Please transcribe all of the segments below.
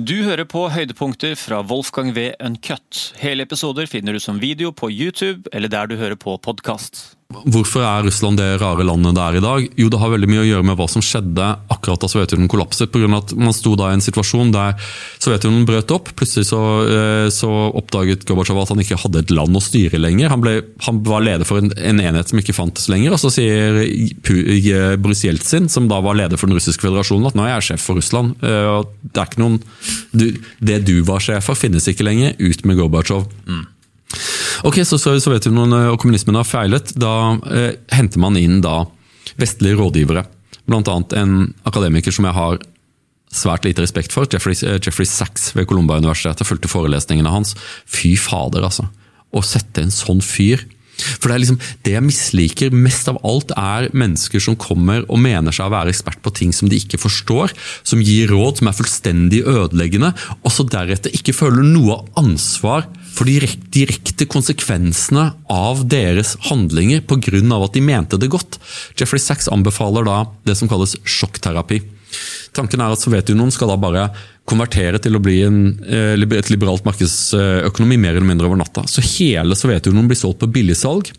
Du hører på høydepunkter fra Wolfgang V. Uncut. Hele episoder finner du som video på YouTube eller der du hører på podkast. Hvorfor er Russland det rare landet det er i dag? Jo, Det har veldig mye å gjøre med hva som skjedde akkurat da Sovjetunionen kollapset. På grunn av at Man sto da i en situasjon der Sovjetunionen brøt opp. Plutselig så, eh, så oppdaget Gorbatsjov at han ikke hadde et land å styre lenger. Han, ble, han var leder for en, en, enhet som ikke fantes lenger. Og så sier Boris Jeltsin, som da var leder for den russiske føderasjonen, at nå er jeg sjef for Russland. Eh, det noen, det du var sjef for, finnes ikke lenger. Ut med Gorbatsjov. Mm. Ok, så Sovjetunionen og kommunismen har feilet. Da eh, henter man inn da vestlige rådgivere. Blant annet en akademiker som jeg har svært lite respekt for, Jeffrey, eh, Jeffrey Sachs ved Columba-universitetet. Fulgte forelesningene hans. Fy fader, altså. Å sette en sånn fyr for Det er liksom, det jeg misliker mest av alt, er mennesker som kommer og mener seg å være ekspert på ting som de ikke forstår, som gir råd som er fullstendig ødeleggende, og så deretter ikke føler noe ansvar for de direkte konsekvensene av deres handlinger pga. at de mente det godt. Jeffrey Sachs anbefaler da det som kalles sjokkterapi. Tanken er at Sovjetunionen skal da bare konvertere til å bli en, eh, et liberalt markedsøkonomi mer eller mindre over natta. Så hele Sovjetunionen blir solgt på billigsalg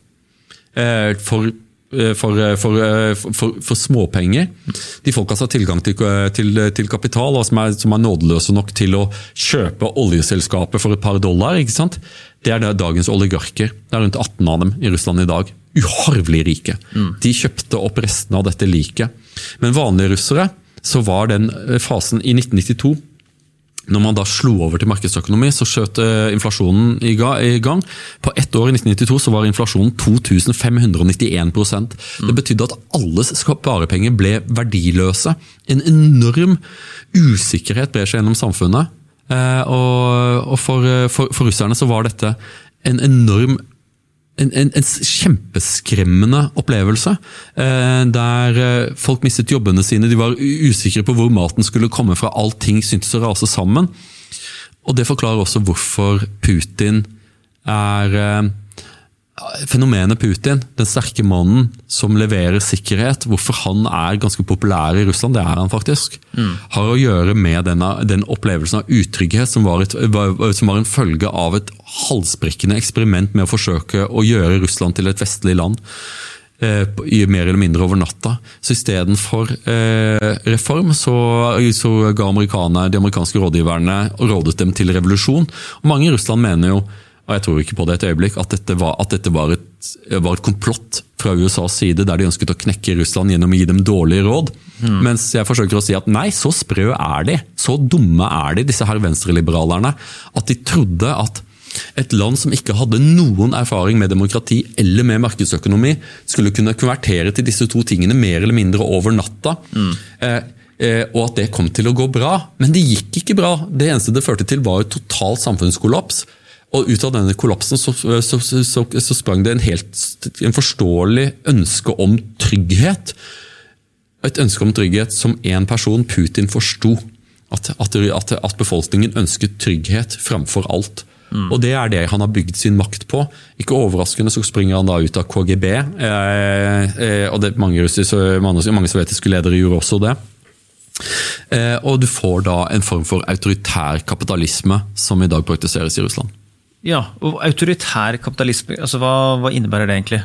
eh, for Eh, for, for, for, for, småpenger. De folka som har tilgang til, til, til kapital, og som er, som er, nådeløse nok til å kjøpe oljeselskapet for et par dollar, ikke sant? det er det dagens oligarker. Det er rundt 18 av dem i Russland i dag. Uharvelig rike. Mm. De kjøpte opp restene av dette liket. Men vanlige russere så var den fasen i 1992 når man da slo over til markedsøkonomi, så skjøt eh, inflasjonen i gang. På ett år i 1992 så var inflasjonen 2591 mm. Det betydde at alles sparepenger ble verdiløse. En enorm usikkerhet ble seg gjennom samfunnet. Eh, og for, for, for russerne så var dette en enorm en, en, en, kjempeskremmende opplevelse. Eh, der eh, folk mistet jobbene sine, de var usikre på hvor maten skulle komme fra. Allting syntes å rase sammen. Og Det forklarer også hvorfor Putin er eh, fenomenet Putin, den sterke mannen som leverer sikkerhet, hvorfor han er ganske populær i Russland, det er han faktisk, mm. har å gjøre med denne, den opplevelsen av utrygghet som var, et, som var, en følge av et halsbrekkende eksperiment med å forsøke å gjøre Russland til et vestlig land. Eh, mer eller mindre over natta. Så istedenfor eh, reform, så, så ga amerikanerne, de amerikanske rådgiverne rådet dem til revolusjon. Og Mange i Russland mener jo og jeg tror ikke på det et øyeblikk, at dette var, at dette var, et, var et, komplott fra USAs side, der de ønsket å knekke Russland gjennom å gi dem dårlige råd. Mm. Mens jeg forsøker å si at nei, så sprø er de, så dumme er de, disse her venstreliberalerne, at de trodde at et land som ikke hadde noen erfaring med demokrati eller med markedsøkonomi, skulle kunne konvertere til disse to tingene mer eller mindre over natta. Mm. Eh, og at det kom til å gå bra. Men det gikk ikke bra. Det eneste det førte til, var et totalt samfunnskollaps. Og ut av denne kollapsen så, så, så, så sprang det en helt en forståelig ønske om trygghet. Et ønske om trygghet som én person, Putin, forsto. At, at, at, befolkningen ønsket trygghet framfor alt. Mm. Og Det er det han har bygd sin makt på. Ikke overraskende så springer han da ut av KGB. Eh, eh, og det, mange, mange, mange sovjetiske ledere gjorde også det. Eh, og du får da en form for autoritær kapitalisme som i dag praktiseres i Russland. Ja, og Autoritær kapitalisme, altså hva, hva innebærer det egentlig?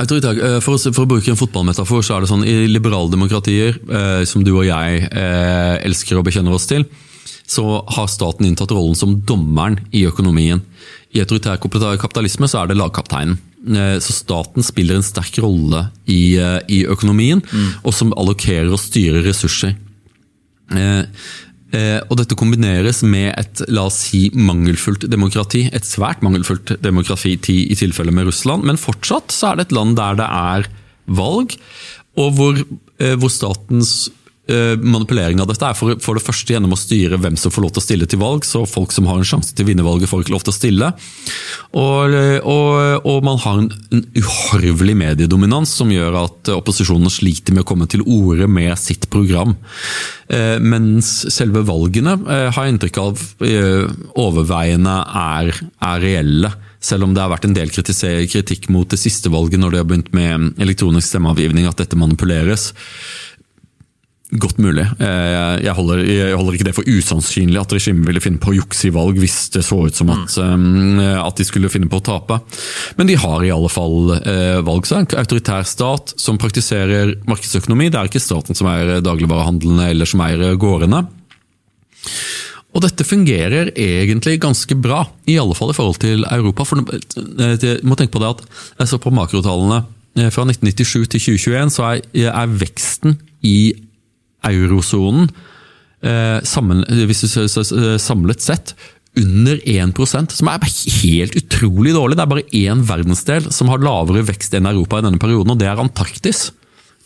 Autoritær, eh, for, for, å bruke en fotballmetafor, så er det sånn i liberaldemokratier, eh, som du og jeg eh, elsker og bekjenner oss til, så har staten inntatt rollen som dommeren i økonomien. I autoritær kapitalisme så er det lagkapteinen. Eh, så staten spiller en sterk rolle i, eh, i økonomien, mm. og som allokerer og styrer ressurser. Eh, og dette kombineres med et la oss si, mangelfullt demokrati. Et svært mangelfullt demokrati i tilfelle med Russland, men fortsatt så er det et land der det er valg, og hvor, eh, hvor statens Eh, manipulering av dette er for, for, det første gjennom å styre hvem som får lov til å stille til valg, så folk som har en sjanse til å vinne valget, får ikke lov til å stille. Og, og, og man har en, en uhorvelig mediedominans som gjør at opposisjonen sliter med å komme til orde med sitt program. Eh, mens selve valgene eh, har jeg inntrykk av overveiende er, er reelle. Selv om det har vært en del kritikk mot det siste valget når de har begynt med elektronisk stemmeavgivning, at dette manipuleres. Godt mulig. Eh, jeg holder, jeg holder, ikke det for usannsynlig at regimet ville finne på å jukse i valg hvis det så ut som at, mm. at, de skulle finne på å tape. Men de har i alle fall valg. Så en autoritær stat som praktiserer markedsøkonomi. Det er ikke staten som eier dagligvarehandlene eller som eier gårdene. Og dette fungerer egentlig ganske bra, i alle fall i forhold til Europa. For du må tenke på det at jeg så på makrotallene fra 1997 til 2021, så er, er veksten i eurosonen eh, samlet sett under 1% som er helt utrolig dårlig. Det er bare én verdensdel som har lavere vekst enn Europa i denne perioden, og det er Antarktis.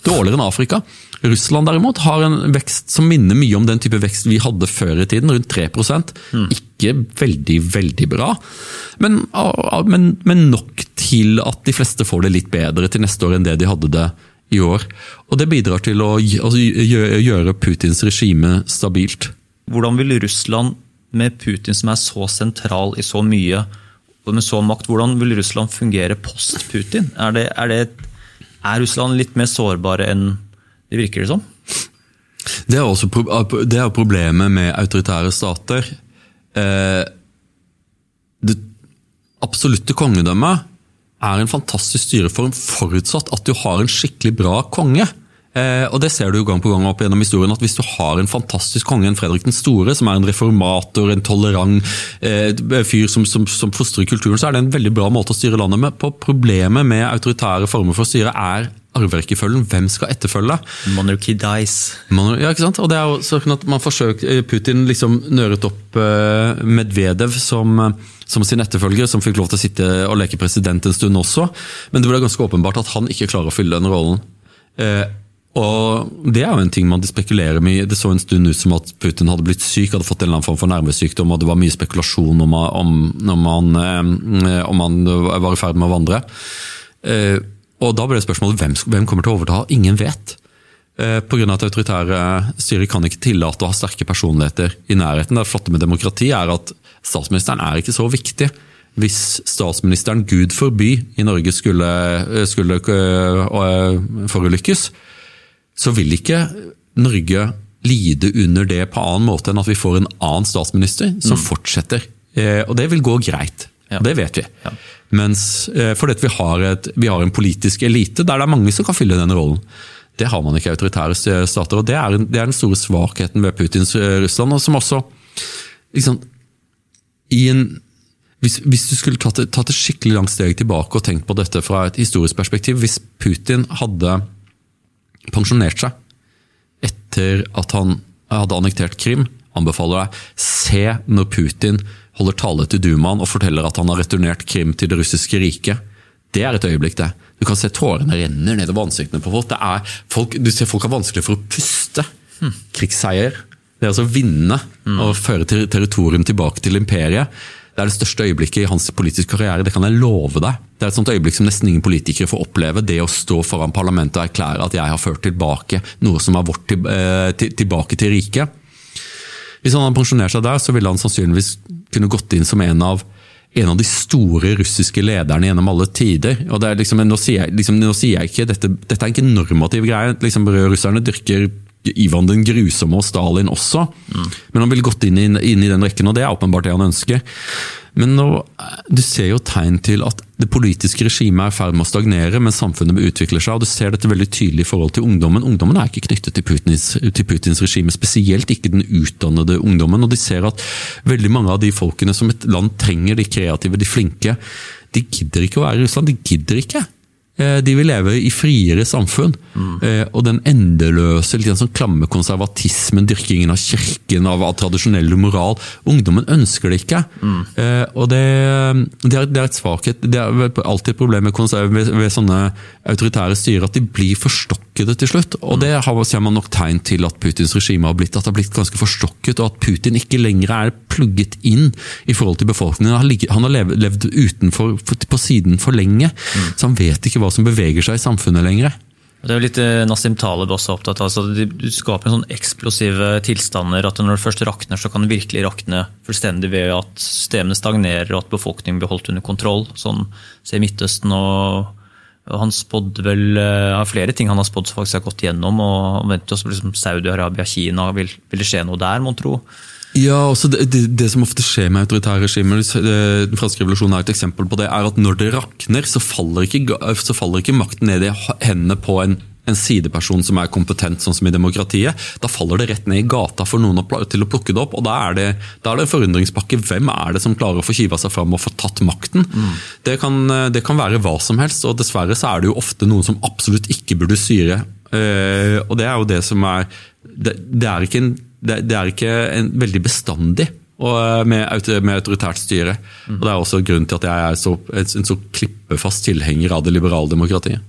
Dårligere enn Afrika. Russland derimot har en vekst som minner mye om den type vekst vi hadde før i tiden, rundt 3 mm. Ikke veldig, veldig bra, men, men, men nok til at de fleste får det litt bedre til neste år enn det de hadde det i år. Og Det bidrar til å altså, gjøre Putins regime stabilt. Hvordan vil Russland, med Putin som er så sentral i så mye, og med så makt, hvordan vil Russland fungere post Putin? Er, er, er Russland litt mer sårbare enn det virker det som? Det er, også, det er problemet med autoritære stater. Eh, det absolutte kongedømmet er en fantastisk styreform forutsatt at du har en skikkelig bra konge. Eh, og det ser du jo gang på gang opp gjennom historien, at Hvis du har en fantastisk konge, en Fredrik den store, som er en reformator, en tolerant eh, fyr som, som, som, fostrer kulturen, så er det en veldig bra måte å styre landet med. På Problemet med autoritære former for å styre er arverekkefølgen. Hvem skal etterfølge? Monarchy dies. Monarchy, ja, ikke sant? Og det er jo sånn at man forsøker, eh, Putin liksom nøret opp uh, Medvedev som, som, sin etterfølger, som fikk lov til å sitte og leke president en stund også. Men det ble ganske åpenbart at han ikke klarer å fylle den rollen. Og Det er jo en ting man spekulerer med. Det så en stund ut som at Putin hadde blitt syk, hadde fått en eller annen form for nervesykdom, og det var mye spekulasjon om, om, om, han, om han, var i ferd med å vandre. Og Da ble spørsmålet hvem, hvem kommer til å overta? Ingen vet. Eh, Pga. at autoritære styrer kan ikke tillate å ha sterke personligheter i nærheten. Det flotte med demokrati er at statsministeren er ikke så viktig. Hvis statsministeren, gud forby, i Norge skulle, skulle uh, forulykkes, så vil ikke Norge lide under det på annen måte enn at vi får en annen statsminister som mm. fortsetter. Og det vil gå greit. Ja. Det vet vi. Ja. Mens, for vi har, et, vi har, en politisk elite der det er mange som kan fylle den rollen. Det har man ikke i autoritære stater. og Det er, det er den store svakheten ved Putins eh, Russland. og som også liksom, en, hvis, hvis, du skulle tatt, tatt, et skikkelig langt steg tilbake og tenkt på dette fra et historisk perspektiv Hvis Putin hadde pensjonert seg etter at han hadde annektert Krim, anbefaler jeg se når Putin holder tale til Dumaen og forteller at han har returnert Krim til det russiske riket. Det er et øyeblikk, det. Du kan se tårene renner nedover ansiktene på folk. folk. Du ser folk har vanskelig for å puste. Hmm. Krigsseier. Det er altså å vinne hmm. og føre territorium tilbake til imperiet. Det er det største øyeblikket i hans politiske karriere, det kan jeg love deg. Det er et sånt øyeblikk som nesten ingen politikere får oppleve. Det å stå foran parlamentet og erklære at jeg har ført tilbake noe som er vårt til, eh, til, tilbake til riket. Hvis han hadde pensjonert seg der, så ville han sannsynligvis kunne gått inn som en av, en av de store russiske lederne gjennom alle tider. Og det er liksom, nå, sier jeg, liksom, nå sier jeg ikke, dette, dette er ikke en normativ greie. Liksom, russerne dyrker Ivan den grusomme og Stalin også. Mm. Men han ville gått inn i, inn i den rekken, og det er åpenbart det han ønsker. Men nå, du ser jo tegn til at det politiske regimet er i ferd med å stagnere, men samfunnet utvikler seg. og Du ser dette veldig tydelig i forhold til ungdommen. Ungdommen er ikke knyttet til Putins, til Putins regime, spesielt ikke den utdannede ungdommen. og De ser at veldig mange av de folkene som et land trenger, de kreative, de flinke, de gidder ikke å være i Russland. De gidder ikke. Eh, de vil leve i friere samfunn. Mm. Og den endeløse, litt sånn klamme konservatismen, dyrkingen av kirken, av, tradisjonell moral Ungdommen ønsker det ikke. Mm. Og det, det, er, det, er, et svakhet. Det er alltid et problem med, ved, ved sånne autoritære styrer at de blir forstokkede til slutt. Og det har, ser man nok tegn til at Putins regime har blitt. At det har blitt ganske forstokket, og at Putin ikke lenger er plugget inn i forhold til befolkningen. Han har, han har levd, levd utenfor, på siden for lenge, mm. så han vet ikke hva hva som beveger seg i samfunnet lenger. Det er jo litt eh, Nassim Taleb også opptatt av. Altså, du skaper en sånn eksplosive tilstander at når det først rakner, så kan det virkelig rakne fullstendig ved at systemene stagnerer og at befolkningen blir holdt under kontroll. Sånn ser Midtøsten og Han spådde vel ja, flere ting han har spådd som faktisk har gått gjennom. og venter også liksom, Saudi-Arabia, Kina. Vil, vil det skje noe der, mon tro? Ja, også det, det, det, som ofte skjer med autoritære regimer, den franske revolusjonen er et eksempel på det, er at når det rakner, så faller ikke, så faller ikke makten ned i hendene på en en sideperson som er kompetent, sånn som i demokratiet, da faller det rett ned i gata for noen til å plukke det opp. og Da er det, da er det en forundringspakke. Hvem er det som klarer å få kiva seg fram og få tatt makten? Mm. Det, kan, det, kan, være hva som helst, og dessverre så er det jo ofte noen som absolutt ikke burde styre. Eh, og det er jo det som er Det, det er, ikke en, det, er ikke en veldig bestandig og med, med, autoritært styre. Mm. Og Det er også grunnen til at jeg er så, en så klippefast tilhenger av det liberale demokratiet.